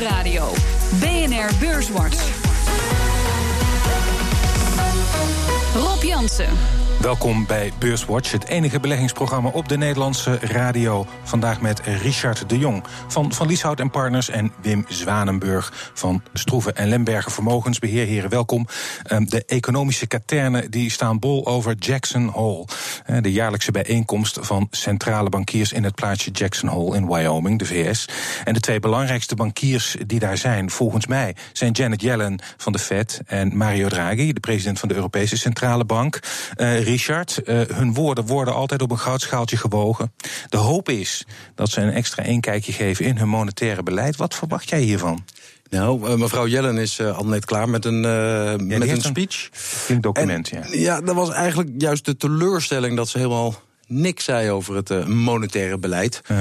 Nieuwsradio. BNR Beurswatch. Rob Jansen. Welkom bij Beurswatch, het enige beleggingsprogramma op de Nederlandse radio. Vandaag met Richard de Jong van Van Lieshout en Partners en Wim Zwanenburg van Stroeven en Lemberger Vermogensbeheer. Heren, welkom. Ehm, de economische katernen die staan bol over Jackson Hole. Eh, de jaarlijkse bijeenkomst van centrale bankiers in het plaatsje Jackson Hole in Wyoming, de VS. En de twee belangrijkste bankiers die daar zijn, volgens mij, zijn Janet Yellen van de Fed en Mario Draghi, de president van de Europese Centrale Bank. Richard. Uh, hun woorden worden altijd op een goudschaaltje gewogen. De hoop is dat ze een extra inkijkje geven in hun monetaire beleid. Wat verwacht jij hiervan? Nou, uh, mevrouw Jellen is uh, al net klaar met een, ja, met een speech. Een document, ja. Ja, dat was eigenlijk juist de teleurstelling dat ze helemaal niks zei over het uh, monetaire beleid. Uh,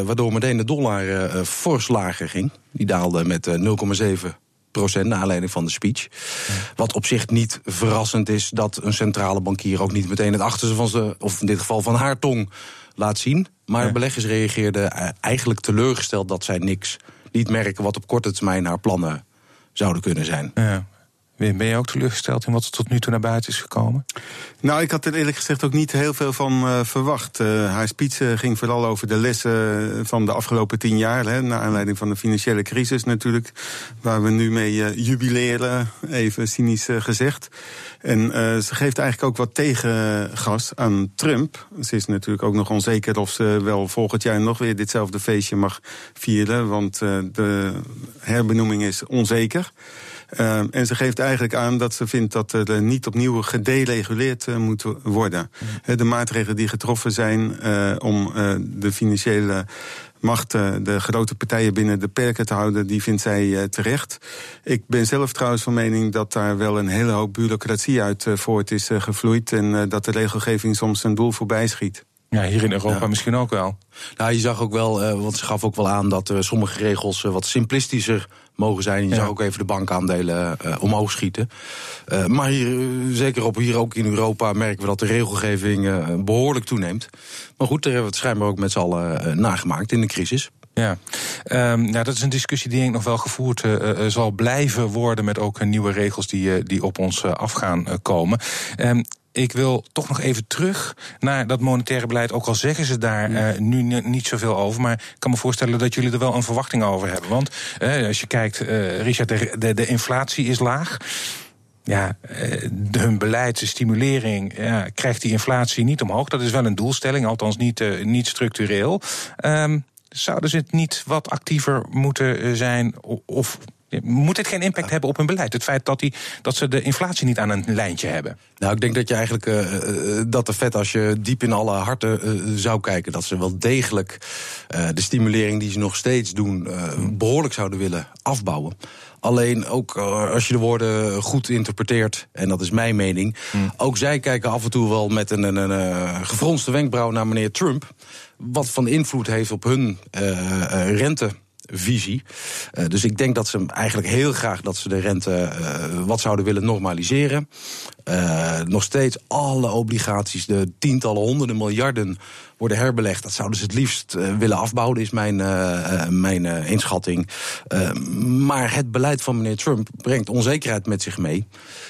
waardoor meteen de dollar fors lager ging. Die daalde met 0,7 procent naar aanleiding van de speech. Ja. Wat op zich niet verrassend is dat een centrale bankier ook niet meteen het achterste van zijn, of in dit geval van haar tong, laat zien. Maar ja. beleggers reageerden eigenlijk teleurgesteld dat zij niks niet merken wat op korte termijn haar plannen zouden kunnen zijn. Ja. Ben je ook teleurgesteld in wat er tot nu toe naar buiten is gekomen? Nou, ik had er eerlijk gezegd ook niet heel veel van uh, verwacht. Haar speech uh, ging vooral over de lessen van de afgelopen tien jaar. Hè, naar aanleiding van de financiële crisis natuurlijk. Waar we nu mee jubileren, even cynisch gezegd. En ze geeft eigenlijk ook wat tegengas aan Trump. Ze is natuurlijk ook nog onzeker of ze wel volgend jaar nog weer ditzelfde feestje mag vieren. Want de herbenoeming is onzeker. Uh, en ze geeft eigenlijk aan dat ze vindt dat er niet opnieuw gedereguleerd uh, moet worden. Mm. De maatregelen die getroffen zijn uh, om de financiële macht, de grote partijen binnen de perken te houden, die vindt zij terecht. Ik ben zelf trouwens van mening dat daar wel een hele hoop bureaucratie uit voort is gevloeid. En dat de regelgeving soms zijn doel voorbij schiet. Ja, hier in Europa ja. misschien ook wel. Nou, je zag ook wel, uh, want ze gaf ook wel aan dat uh, sommige regels uh, wat simplistischer mogen zijn. Je ja. zag ook even de bankaandelen omhoog schieten. maar hier, zeker op, hier ook in Europa merken we dat de regelgeving behoorlijk toeneemt. Maar goed, daar hebben we het schijnbaar ook met z'n allen nagemaakt in de crisis. Ja, um, nou, dat is een discussie die ik nog wel gevoerd uh, zal blijven worden... met ook nieuwe regels die, die op ons af gaan komen. Um, ik wil toch nog even terug naar dat monetaire beleid. Ook al zeggen ze daar ja. uh, nu niet zoveel over. Maar ik kan me voorstellen dat jullie er wel een verwachting over hebben. Want uh, als je kijkt, uh, Richard, de, de, de inflatie is laag ja, de, hun beleid, de stimulering, ja, krijgt die inflatie niet omhoog. Dat is wel een doelstelling, althans niet, uh, niet structureel. Um, zouden ze het niet wat actiever moeten zijn? Of moet dit geen impact hebben op hun beleid? Het feit dat, die, dat ze de inflatie niet aan een lijntje hebben? Nou, ik denk dat je eigenlijk uh, dat de vet, als je diep in alle harten uh, zou kijken, dat ze wel degelijk uh, de stimulering die ze nog steeds doen, behoorlijk zouden willen afbouwen. Alleen ook als je de woorden goed interpreteert, en dat is mijn mening, hmm. ook zij kijken af en toe wel met een, een, een gefronste wenkbrauw naar meneer Trump. Wat van invloed heeft op hun rente visie. Uh, dus ik denk dat ze eigenlijk heel graag dat ze de rente uh, wat zouden willen normaliseren. Uh, nog steeds alle obligaties, de tientallen, honderden miljarden worden herbelegd. Dat zouden ze het liefst willen afbouwen, is mijn, mijn inschatting. maar het beleid van meneer Trump brengt onzekerheid met zich mee.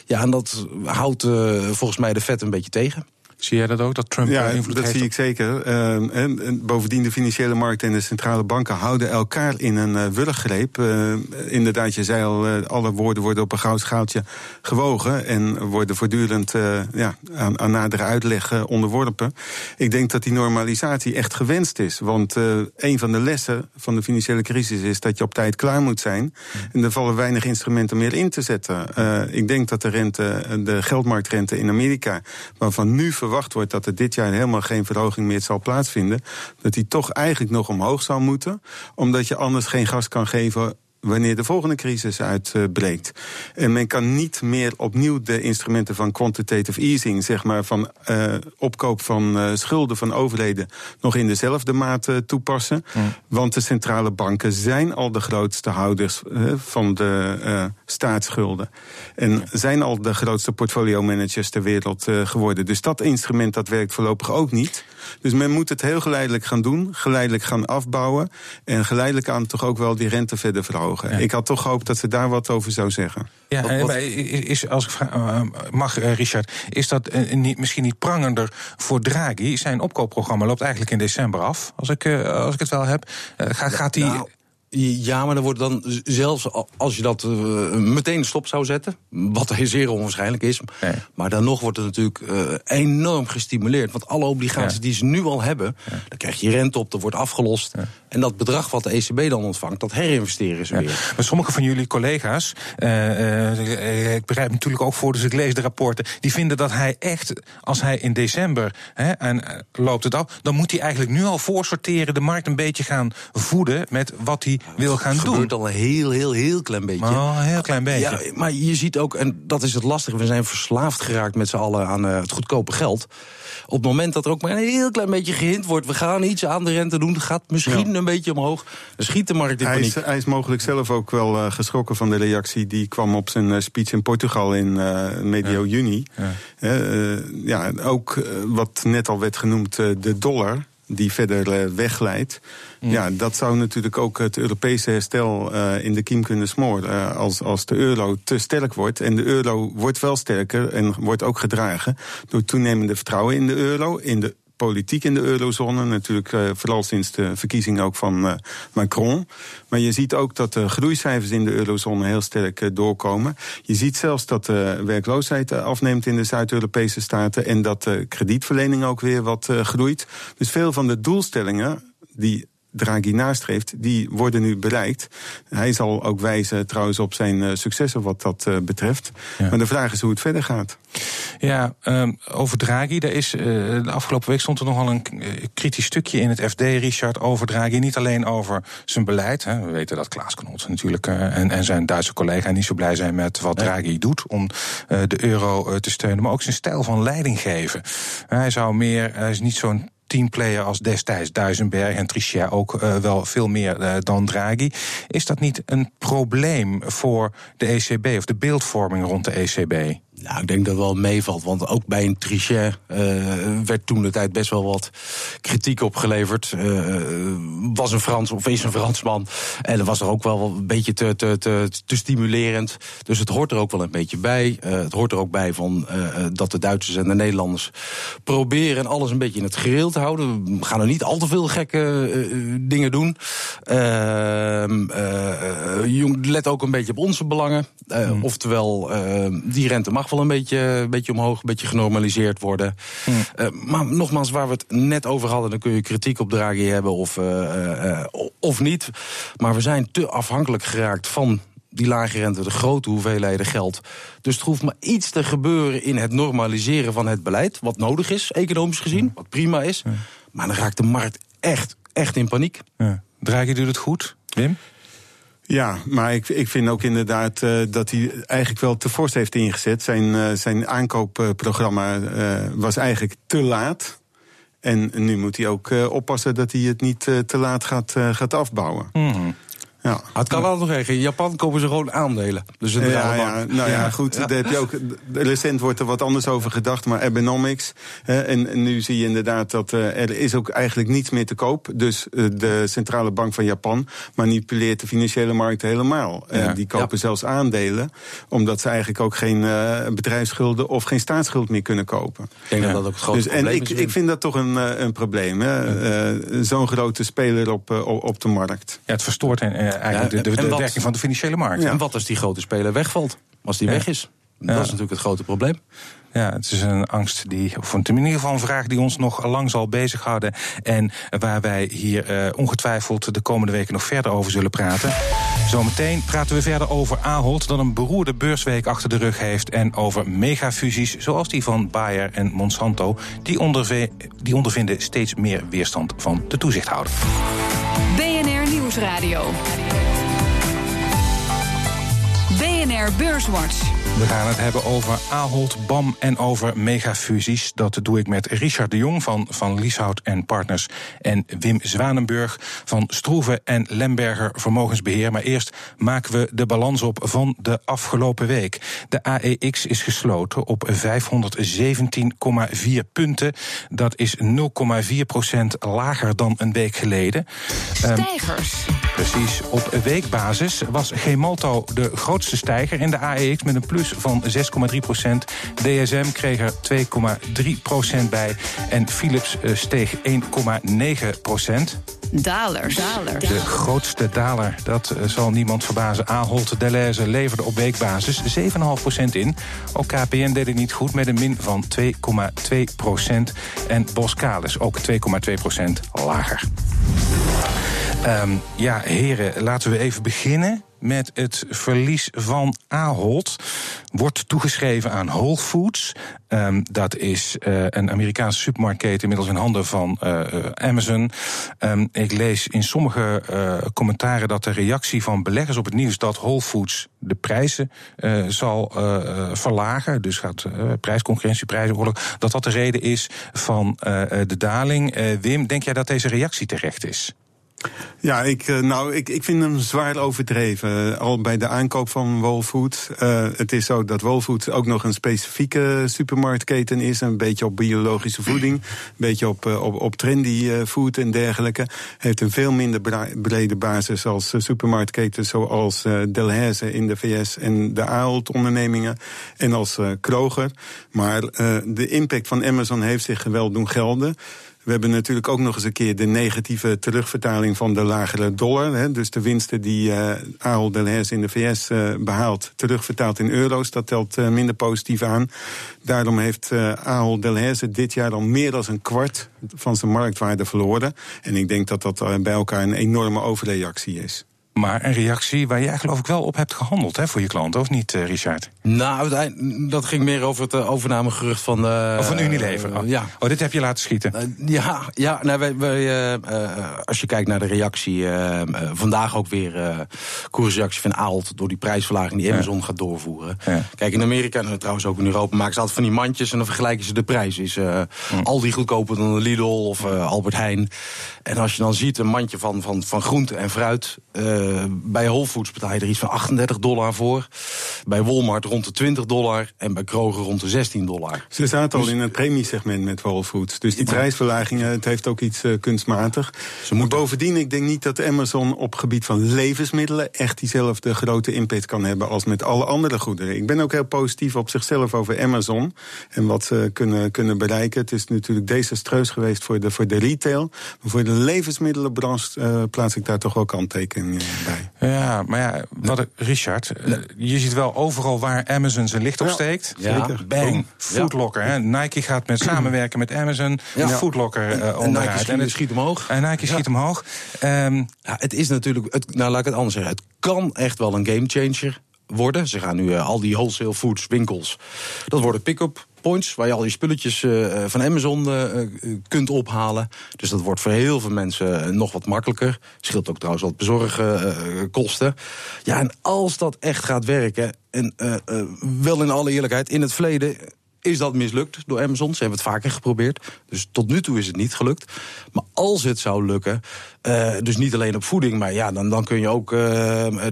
Ja, en dat houdt volgens mij de vet een beetje tegen. Zie jij dat ook, dat Trump ja, invloed dat heeft? zie ik zeker. Uh, en, en, bovendien, de financiële markten en de centrale banken houden elkaar in een uh, wurggreep. Uh, inderdaad, je zei al, uh, alle woorden worden op een goudschaaltje gewogen... en worden voortdurend ja, aan, aan nadere uitleg onderworpen. Ik denk dat die normalisatie echt gewenst is. Want een van de lessen van de financiële crisis is dat je op tijd klaar moet zijn. En er vallen weinig instrumenten meer in te zetten. ik denk dat de rente, de geldmarktrente in Amerika, waarvan nu verwacht wordt dat er dit jaar helemaal geen verhoging meer zal plaatsvinden, dat die toch eigenlijk nog omhoog zal moeten, omdat je anders geen gas kan geven wanneer de volgende crisis uitbreekt. en men kan niet meer opnieuw de instrumenten van quantitative easing, zeg maar van uh, opkoop van uh, schulden van overheden, nog in dezelfde mate toepassen. Want de centrale banken zijn al de grootste houders van de staatsschulden. En zijn al de grootste portfolio managers ter wereld geworden. Dus dat instrument dat werkt voorlopig ook niet. Dus men moet het heel geleidelijk gaan doen, geleidelijk gaan afbouwen. En geleidelijk aan toch ook wel die rente verder verhogen. Ik had toch gehoopt dat ze daar wat over zou zeggen. Ja, wat, is, als ik vraag, eh, mag, eh, Richard, is dat eh, niet, misschien niet prangender voor Draghi? Zijn opkoopprogramma loopt eigenlijk in december af, als ik, als ik het wel heb. gaat, gaat die. Nou, ja, maar dan wordt dan zelfs als je dat uh, meteen stop zou zetten, wat zeer onwaarschijnlijk is, maar dan nog wordt het natuurlijk uh, enorm gestimuleerd. Want alle obligaties die ze nu al hebben, ja. dan krijg je rente op, er wordt afgelost. En dat bedrag wat de ECB dan ontvangt, dat herinvesteren ze weer. Maar sommige van jullie collega's, uh, ik begrijp natuurlijk ook voor, dus ik lees de rapporten, die vinden dat hij echt, als hij in december hè, en loopt het af, dan moet hij eigenlijk nu al voorsorteren, de markt een beetje gaan voeden met wat hij wil gaan doen. Het gebeurt al een heel, heel, heel klein beetje. Een heel klein beetje. Ja, maar je ziet ook, en dat is het lastige, we zijn verslaafd geraakt met z'n allen aan uh, het goedkope geld. Op het moment dat er ook maar een heel klein beetje gehind wordt, we gaan iets aan de rente doen, gaat misschien een beetje omhoog. Dan schiet de markt in hij is, hij is, mogelijk zelf ook wel uh, geschrokken van de reactie die kwam op zijn uh, speech in Portugal in medio ja. juni. Ja. ja, ook wat net al werd genoemd, de dollar die verder wegleidt. Mm. Ja, dat zou natuurlijk ook het Europese herstel uh, in de kiem kunnen smoren. Uh, als, als de euro te sterk wordt. En de euro wordt wel sterker en wordt ook gedragen door toenemende vertrouwen in de euro, in de politiek in de eurozone. Natuurlijk uh, vooral sinds de verkiezing ook van uh, Macron. Maar je ziet ook dat de groeicijfers in de eurozone heel sterk uh, doorkomen. Je ziet zelfs dat de werkloosheid afneemt in de Zuid-Europese staten... en dat de kredietverlening ook weer wat groeit. Dus veel van de doelstellingen die Draghi nastreeft, die worden nu bereikt. Hij zal ook wijzen trouwens op zijn uh, successen wat dat uh, betreft. Ja. Maar de vraag is hoe het verder gaat. Ja, um, over Draghi. Er is, uh, de afgelopen week stond er nogal een kritisch stukje in het FD, Richard, over Draghi. Niet alleen over zijn beleid. Hè. We weten dat Klaas Knot natuurlijk en, en zijn Duitse collega niet zo blij zijn met wat Draghi doet om de euro te steunen. Maar ook zijn stijl van leiding geven. Hij zou meer, hij is niet zo'n teamplayer als destijds Duisenberg en Trichet ook uh, wel veel meer uh, dan Draghi. Is dat niet een probleem voor de ECB of de beeldvorming rond de ECB? Nou, ik denk dat het wel meevalt. Want ook bij een Trichet uh, werd toen de tijd best wel wat kritiek opgeleverd. Uh, was een Frans of is een Fransman. En dat was er ook wel een beetje te, te, te, te stimulerend. Dus het hoort er ook wel een beetje bij. Uh, het hoort er ook bij van dat de Duitsers en de Nederlanders proberen alles een beetje in het gereel te houden. We gaan er niet al te veel gekke dingen doen. Ehm, let ook een beetje op onze belangen. Hmm. Oftewel, die rente mag wel een beetje, een beetje omhoog, een beetje genormaliseerd worden. Hmm. Uh, maar nogmaals, waar we het net over hadden, dan kun je kritiek op Draghi hebben of, uh, uh, of niet. Maar we zijn te afhankelijk geraakt van die lage rente, de grote hoeveelheden geld. Dus het hoeft maar iets te gebeuren in het normaliseren van het beleid, wat nodig is, economisch gezien, wat prima is. Maar dan raakt de markt echt, echt in paniek. Ja. Draghi doet het goed, Wim? Ja, maar ik, ik vind ook inderdaad uh, dat hij eigenlijk wel te fors heeft ingezet. Zijn, uh, zijn aankoopprogramma uh, was eigenlijk te laat. En nu moet hij ook oppassen dat hij het niet te laat gaat, gaat afbouwen. Mm. Ja. Het kan wel nog even. In Japan komen ze gewoon aandelen. Dus een ja, ja, nou ja, goed. Daar heb je ook, recent wordt er wat anders over gedacht, maar Abenomics. Hè, en, nu zie je inderdaad dat uh, er is ook eigenlijk niets meer te koop. Dus uh, de Centrale Bank van Japan manipuleert de financiële markt helemaal. Uh, die kopen zelfs aandelen, omdat ze eigenlijk ook geen bedrijfsschulden of geen staatsschuld meer kunnen kopen. Ik denk dat dat ook het grote dus, probleem en ik, ik vind dat toch een, een probleem. Zo'n grote speler op, op de markt. Ja, het verstoort en eigenlijk de, de, werking van de financiële markt. En wat als die grote speler wegvalt? Als die weg is? Dat is natuurlijk het grote probleem. Ja, het is een angst die, of in ieder geval een vraag die ons nog lang zal bezighouden. En waar wij hier uh, ongetwijfeld de komende weken nog verder over zullen praten. Zometeen praten we verder over Ahold, dat een beroerde beursweek achter de rug heeft. En over megafusies zoals die van Bayer en Monsanto. Die, die ondervinden steeds meer weerstand van de toezichthouder. BNR Nieuwsradio. BNR Beurswatch. We gaan het hebben over Ahold, BAM en over megafusies. Dat doe ik met Richard de Jong van Van Lieshout en Partners... en Wim Zwanenburg van Stroeven en Lemberger Vermogensbeheer. Maar eerst maken we de balans op van de afgelopen week. De AEX is gesloten op 517,4 punten. Dat is 0,4 procent lager dan een week geleden. Stijgers. Precies. Op weekbasis was Gemalto de grootste stijger in de AEX met een plus van 6,3 procent. DSM kreeg er 2,3 procent bij en Philips eh, steeg 1,9 procent. Dalers. De grootste daler, dat eh, zal niemand verbazen. Ahold Delhaize leverde op weekbasis 7,5% in. Ook KPN deed het niet goed met een min van 2,2%. En Boskalis ook 2,2% lager. Um, ja, heren, laten we even beginnen met het verlies van Ahold. Wordt toegeschreven aan Whole Foods. Um, dat is uh, een Amerikaanse supermarktketen, inmiddels in handen van uh, Amazon. Um, ik lees in sommige commentaren dat de reactie van beleggers op het nieuws dat Whole Foods de prijzen zal verlagen, dus gaat prijsconcurrentieprijzenoorlog, dat dat de reden is van de daling. Wim, denk jij dat deze reactie terecht is? Ja, ik, nou, ik, ik vind hem zwaar overdreven. Al bij de aankoop van Whole Foods. Uh, het is zo dat Whole Foods ook nog een specifieke supermarktketen is. Een beetje op biologische voeding. Een beetje op, op, op trendy food en dergelijke. Heeft een veel minder brede basis als supermarktketens zoals Delhaize in de VS en de Ahold-ondernemingen. En als Kroger. Maar de impact van Amazon heeft zich wel doen gelden. We hebben natuurlijk ook nog eens een keer de negatieve terugvertaling van de lagere dollar. Hè, dus de winsten die uh, Ahold Delhaize in de VS uh, behaalt, terugvertaald in euro's. Dat telt uh, minder positief aan. Daarom heeft uh, Ahold Delhaize dit jaar al meer dan een kwart van zijn marktwaarde verloren. En ik denk dat dat bij elkaar een enorme overreactie is. Maar een reactie waar jij geloof ik wel op hebt gehandeld hè, voor je klanten, of niet, Richard? Nou, dat ging meer over het overnamegerucht van... Uh, of van Unilever? Oh. ja. Oh, dit heb je laten schieten? Uh, ja, ja nou, wij, wij, als je kijkt naar de reactie... vandaag ook weer koersreactie van Aalt... door die prijsverlaging die Amazon ja. gaat doorvoeren. Ja. Kijk, in Amerika en trouwens ook in Europa... maken ze altijd van die mandjes en dan vergelijken ze de prijs. Is mm. Aldi goedkoper dan de Lidl of Albert Heijn? En als je dan ziet een mandje van, van, van groente en fruit... bij Whole Foods betaal je er iets van 38 dollar voor. Bij Walmart rond de 20 dollar en bij Kroger rond de 16 dollar. Ze zaten dus, al in het premiesegment met Whole Foods. Dus die prijsverlagingen, het heeft ook iets uh, kunstmatig. Ze maar bovendien, ik denk niet dat Amazon op gebied van levensmiddelen echt diezelfde grote impact kan hebben als met alle andere goederen. Ik ben ook heel positief op zichzelf over Amazon en wat ze kunnen, kunnen bereiken. Het is natuurlijk desastreus geweest voor de, voor de retail. Maar voor de levensmiddelenbranche uh, plaats ik daar toch wel kanttekeningen bij. Ja, maar ja, wat, Richard, uh, je ziet wel overal waar Amazon zijn licht opsteekt. Ja, Bang, Foodlocker. Hè. Nike gaat met samenwerken met Amazon. Ja. Foodlocker uh, en, en Nike schiet, en het schiet omhoog. En Nike schiet omhoog. Um, ja, het is natuurlijk, het, nou laat ik het anders zeggen. Het kan echt wel een gamechanger worden. Ze gaan nu uh, al die wholesale foods winkels, dat worden pick-up points waar je al die spulletjes uh, van Amazon uh, kunt ophalen. Dus dat wordt voor heel veel mensen nog wat makkelijker. Scheelt ook trouwens wat bezorgkosten. ja, en als dat echt gaat werken, en wel in alle eerlijkheid, in het verleden is dat mislukt door Amazon. Ze hebben het vaker geprobeerd. Dus tot nu toe is het niet gelukt. Maar als het zou lukken, uh, dus niet alleen op voeding, maar ja, dan, dan kun je ook uh,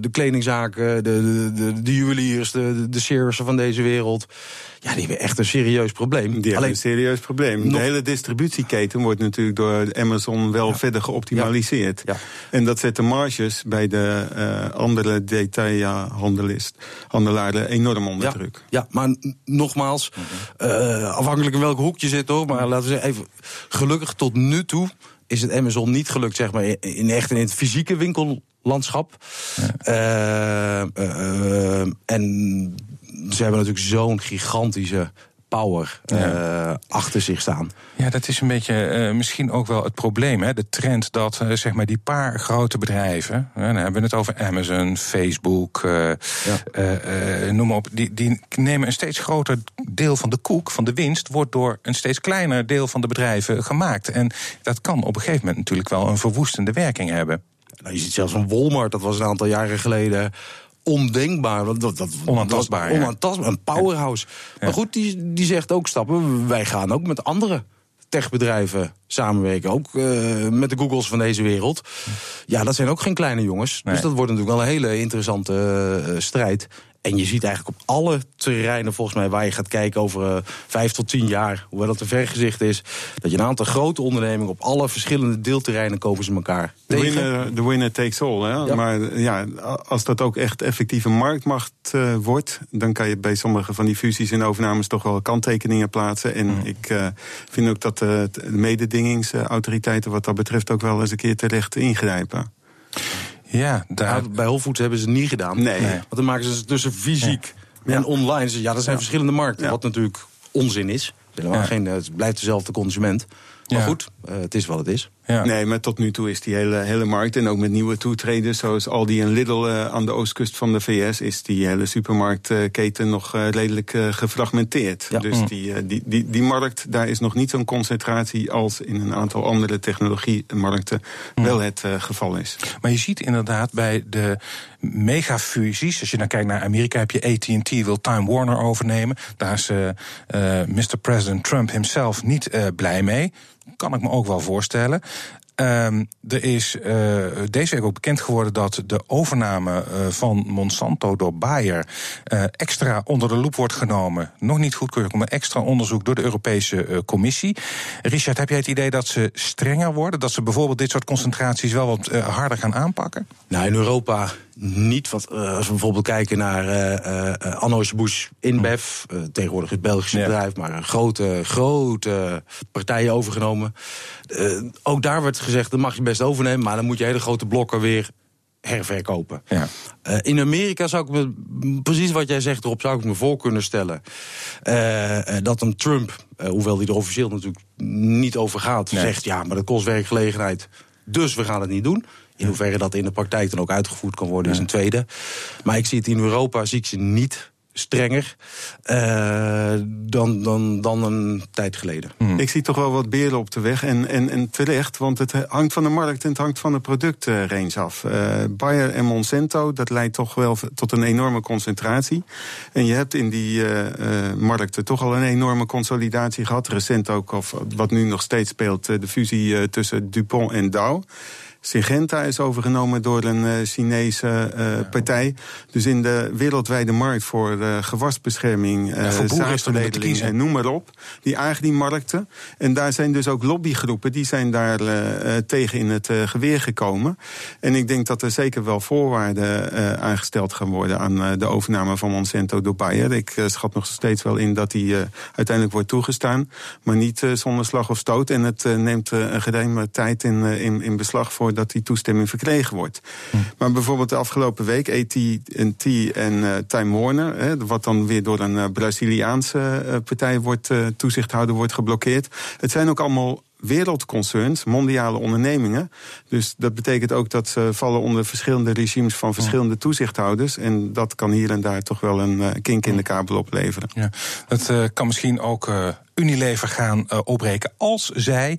de kledingzaken, de, de, de juweliers, de, de Searsen van deze wereld. Ja, die hebben echt een serieus probleem. Die Alleen, een serieus probleem. De hele distributieketen wordt natuurlijk door Amazon wel ja. verder geoptimaliseerd. Ja. Ja. En dat zet de marges bij de uh, andere detailhandelaren enorm onder druk. Ja, maar nogmaals, uh, afhankelijk in welk hoek je zit hoor. Maar laten we zeggen, even gelukkig tot nu toe is het Amazon niet gelukt, zeg maar, in echt in het fysieke winkellandschap. Ja. Uh, uh, en ze hebben natuurlijk zo'n gigantische power ja. uh, achter zich staan. Ja, dat is een beetje uh, misschien ook wel het probleem. Hè? De trend dat uh, zeg maar die paar grote bedrijven, dan hebben we het over Amazon, Facebook, ja. noem maar op, die, die nemen een steeds groter deel van de koek, van de winst, wordt door een steeds kleiner deel van de bedrijven gemaakt. En dat kan op een gegeven moment natuurlijk wel een verwoestende werking hebben. Nou, je ziet zelfs een Walmart, dat was een aantal jaren geleden ondenkbaar. Dat, dat, dat, Onaantastbaar, ja. Onaantastbaar, een powerhouse. Maar goed, die, die zegt ook stappen. Wij gaan ook met andere techbedrijven samenwerken. Ook eh, met de Googles van deze wereld. Ja, dat zijn ook geen kleine jongens. Nee. Dus dat wordt natuurlijk wel een hele interessante eh, strijd. En je ziet eigenlijk op alle terreinen, volgens mij, waar je gaat kijken over eh, vijf tot tien jaar, hoewel dat een vergezicht is, dat je een aantal grote ondernemingen op alle verschillende deelterreinen kopen ze elkaar. De winner, the winner takes all. Hè? Ja. Maar ja, als dat ook echt effectieve marktmacht eh, wordt, dan kan je bij sommige van die fusies en overnames toch wel kanttekeningen plaatsen. En ik eh, vind ook dat eh, de mededingingsautoriteiten wat dat betreft ook wel eens een keer terecht ingrijpen. Ja, daar, Ja, bij Whole Foods hebben ze het niet gedaan. Nee. Nee. Want dan maken ze het tussen fysiek Ja. en online. Ja, dat zijn verschillende markten. Ja. Wat natuurlijk onzin is. Helemaal geen, het blijft dezelfde consument. Maar Ja. goed, eh, het is wat het is. Ja. Nee, maar tot nu toe is die hele, hele markt en ook met nieuwe toetreders zoals Aldi en Lidl eh, aan de oostkust van de VS is die hele supermarktketen nog eh, redelijk eh, gefragmenteerd. Ja. Dus Mm. die, die, die, die markt, daar is nog niet zo'n concentratie als in een aantal andere technologiemarkten Mm. wel het geval is. Maar je ziet inderdaad bij de megafusies, als je dan kijkt naar Amerika, heb je AT&T wil Time Warner overnemen. Daar is Mr. President Trump himself niet blij mee. Kan ik me ook wel voorstellen. Ehm, er is eh, deze week ook bekend geworden dat de overname eh, van Monsanto door Bayer eh, extra onder de loep wordt genomen. Nog niet goedkeurig, maar extra onderzoek door de Europese Commissie. Richard, heb jij het idee dat ze strenger worden? Dat ze bijvoorbeeld dit soort concentraties wel wat harder gaan aanpakken? Nou, in Europa niet. Want eh, als we bijvoorbeeld kijken naar eh uh, Anheuser-Busch InBev... eh, tegenwoordig het Belgische Ja. bedrijf... maar een grote, grote partijen overgenomen. Eh, ook daar werd gezegd, dat mag je best overnemen... maar dan moet je hele grote blokken weer herverkopen. Ja. Eh, in Amerika zou ik me, precies wat jij zegt erop, zou ik me voor kunnen stellen. eh, eh, dat een Trump, eh, hoewel die er officieel natuurlijk niet over gaat, Nee. zegt ja, maar dat kost werkgelegenheid. Dus we gaan het niet doen. In hoeverre dat in de praktijk dan ook uitgevoerd kan worden, is een tweede. Maar ik zie het in Europa, zie ik ze niet strenger eh, dan, dan, dan een tijd geleden. Ik zie toch wel wat beren op de weg. En, en, en terecht, want het hangt van de markt en het hangt van de productrange af. Eh Bayer en Monsanto, dat leidt toch wel tot een enorme concentratie. En je hebt in die eh, eh, markten toch al een enorme consolidatie gehad. Recent ook, of wat nu nog steeds speelt, de fusie eh, tussen Dupont en Dow. Syngenta is overgenomen door een eh, Chinese eh, partij. Dus in de wereldwijde markt voor eh, gewasbescherming, voor zaadveredeling kiezen. en noem maar op. Die eigen die markten. En daar zijn dus ook lobbygroepen, die zijn daar tegen in het geweer gekomen. En ik denk dat er zeker wel voorwaarden aangesteld gaan worden aan de overname van Monsanto door Bayer. Ik schat nog steeds wel in dat die uiteindelijk wordt toegestaan. Maar niet zonder slag of stoot. En het neemt een geruime tijd in, in, in beslag voordat die toestemming verkregen wordt. Maar bijvoorbeeld de afgelopen week, AT&T en eh, Time Warner, hè, wat dan weer door een eh, Braziliaanse eh, partij wordt, toezichthouder wordt geblokkeerd. Het zijn ook allemaal wereldconcerns, mondiale ondernemingen. Dus dat betekent ook dat ze vallen onder verschillende regimes van verschillende toezichthouders. En dat kan hier en daar toch wel een kink in de kabel opleveren. Ja, dat kan misschien ook eh, Unilever gaan opbreken als zij.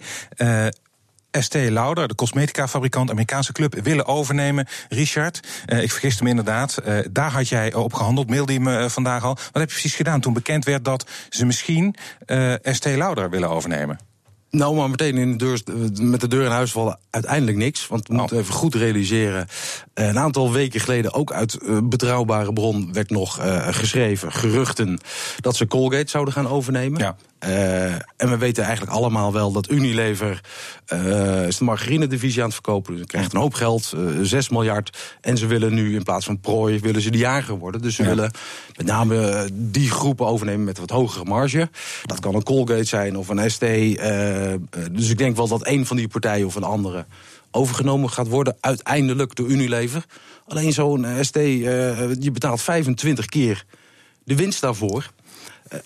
Eh Estée Lauder, de cosmetica-fabrikant, Amerikaanse club, willen overnemen. Richard, eh, ik vergiste me inderdaad. eh, daar had jij op gehandeld, mailde je me eh, vandaag al. Wat heb je precies gedaan toen bekend werd dat ze misschien eh Estée Lauder willen overnemen? Nou, maar meteen in de deur, met de deur in huis vallen uiteindelijk niks. Want we Oh. moeten even goed realiseren. Eh, Een aantal weken geleden, ook uit eh, betrouwbare bron, werd nog eh, geschreven, geruchten, dat ze Colgate zouden gaan overnemen. Ja. Eh, en we weten eigenlijk allemaal wel dat Unilever eh, is de margarine-divisie aan het verkopen. Dus ze krijgt een hoop geld, eh 6 miljard. En ze willen nu in plaats van prooi, willen ze de jager worden. Dus ze Ja. willen met name eh, die groepen overnemen met wat hogere marge. Dat kan een Colgate zijn of een ST. eh, eh, dus ik denk wel dat een van die partijen of een andere overgenomen gaat worden. Uiteindelijk door Unilever. Alleen zo'n eh, ST, eh, je betaalt 25 keer de winst daarvoor.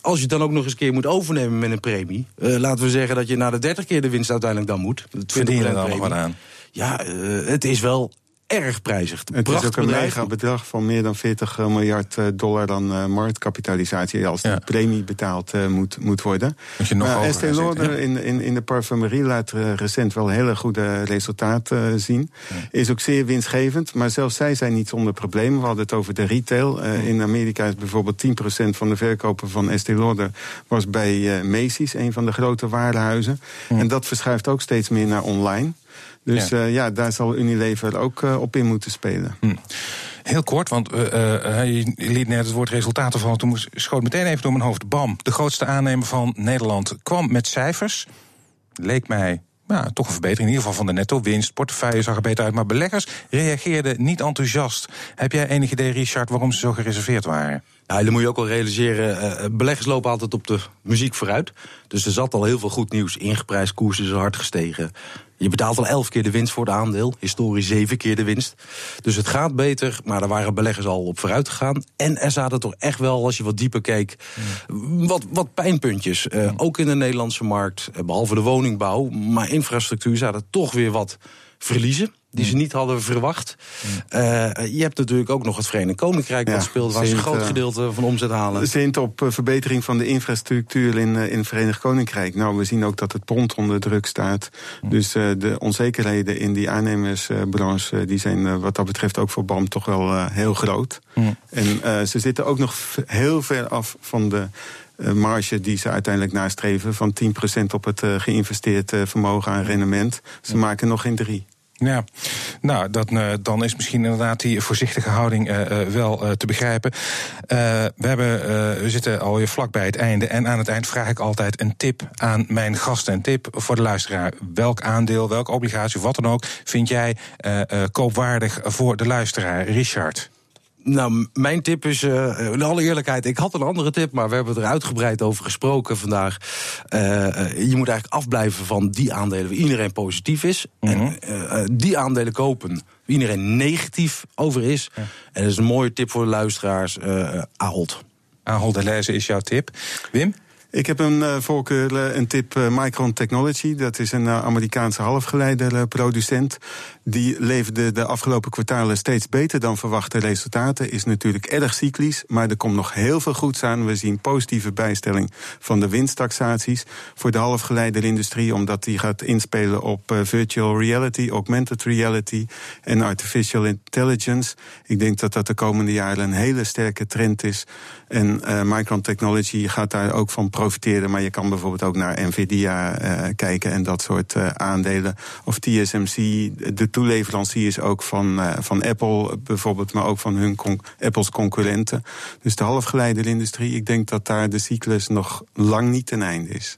Als je het dan ook nog eens een keer moet overnemen met een premie. eh, laten we zeggen dat je na de 30 keer de winst uiteindelijk dan moet. 20% Verdien je dan nog wat aan? Ja, eh, het is wel erg prijzig. Het is ook een mega bedrag van meer dan 40 miljard dollar dan marktkapitalisatie... als de premie betaald moet, moet worden. Moet je nog maar Estée Lauder in, in, in de parfumerie laat recent wel hele goede resultaten zien. Is ook zeer winstgevend, maar zelfs zij zijn niet zonder problemen. We hadden het over de retail. in Amerika is bijvoorbeeld 10% van de verkopen van Estée Lauder... was bij Macy's, een van de grote warenhuizen. En dat verschuift ook steeds meer naar online. Dus ja, ja daar zal Unilever ook op in moeten spelen. Hm. Heel kort, want uh, uh, je liet net het woord resultaten van. Toen schoot meteen even door mijn hoofd. Bam, de grootste aannemer van Nederland kwam met cijfers. Leek mij ja, toch een verbetering. In ieder geval van de netto-winst. Portefeuille zag er beter uit. Maar beleggers reageerden niet enthousiast. Heb jij enig idee, Richard, waarom ze zo gereserveerd waren? Ja, dan moet je ook wel realiseren, uh, beleggers lopen altijd op de muziek vooruit. Dus er zat al heel veel goed nieuws. Ingeprijsd, koers is hard gestegen. Je betaalt al elf keer de winst voor het aandeel. Historisch zeven keer de winst. Dus het gaat beter, maar daar waren beleggers al op vooruit gegaan. En er zaten toch echt wel, als je wat dieper keek, wat, wat pijnpuntjes. Uh, ook in de Nederlandse markt, behalve de woningbouw. Maar infrastructuur zaten toch weer wat verliezen die ze niet hadden verwacht. Uh, je hebt natuurlijk ook nog het Verenigd Koninkrijk dat speelt, waar ze een groot gedeelte van omzet halen. Zint op verbetering van de infrastructuur in, in het Verenigd Koninkrijk. Nou, we zien ook dat het pond onder druk staat. Dus uh, de onzekerheden in die aannemersbranche, die zijn wat dat betreft ook voor BAM toch wel heel groot. En ze zitten ook nog heel ver af van de marge die ze uiteindelijk nastreven van 10% op het geïnvesteerd vermogen aan rendement. Ze maken nog geen drie. Ja, nou, dat, dan is misschien inderdaad die voorzichtige houding uh, uh, wel te begrijpen. we, hebben, we zitten alweer vlak bij het einde. En aan het eind vraag ik altijd een tip aan mijn gasten. Een tip voor de luisteraar. Welk aandeel, welke obligatie, wat dan ook, vind jij koopwaardig voor de luisteraar? Richard. Nou, mijn tip is, uh, in alle eerlijkheid, ik had een andere tip, maar we hebben er uitgebreid over gesproken vandaag. Uh, je moet eigenlijk afblijven van die aandelen waar iedereen positief is. En uh, die aandelen kopen waar iedereen negatief over is. Ja. En dat is een mooie tip voor de luisteraars. Ahold. Ahold de lezen is jouw tip. Wim? Ik heb een uh, voorkeur, uh, een tip uh, Micron Technology. Dat is een Amerikaanse halfgeleiderproducent. Die leverde de afgelopen kwartalen steeds beter dan verwachte resultaten. Is natuurlijk erg cyclisch, maar er komt nog heel veel goeds aan. We zien positieve bijstelling van de winsttaxaties voor de halfgeleiderindustrie, omdat die gaat inspelen op virtual reality, augmented reality en artificial intelligence. Ik denk dat dat de komende jaren een hele sterke trend is. En Micron Technology gaat daar ook van profiteren. Maar je kan bijvoorbeeld ook naar Nvidia uh, kijken en dat soort uh, aandelen. Of TSMC, de toeleveranciers ook van, uh, van Apple bijvoorbeeld, maar ook van hun Apples concurrenten. Dus de halfgeleiderindustrie, ik denk dat daar de cyclus nog lang niet ten einde is.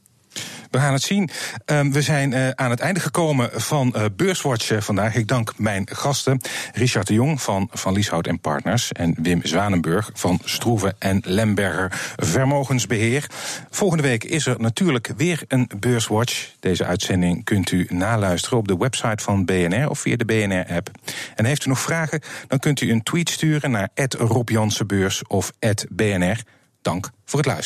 We gaan het zien. Um, we zijn uh, aan het einde gekomen van uh, Beurswatch vandaag. Ik dank mijn gasten Richard de Jong van Van Lieshout en Partners en Wim Zwanenburg van Stroeven en Lemberger Vermogensbeheer. Volgende week is er natuurlijk weer een Beurswatch. Deze uitzending kunt u naluisteren op de website van BNR of via de BNR-app. En heeft u nog vragen, dan kunt u een tweet sturen naar Rob of BNR. Dank voor het luisteren.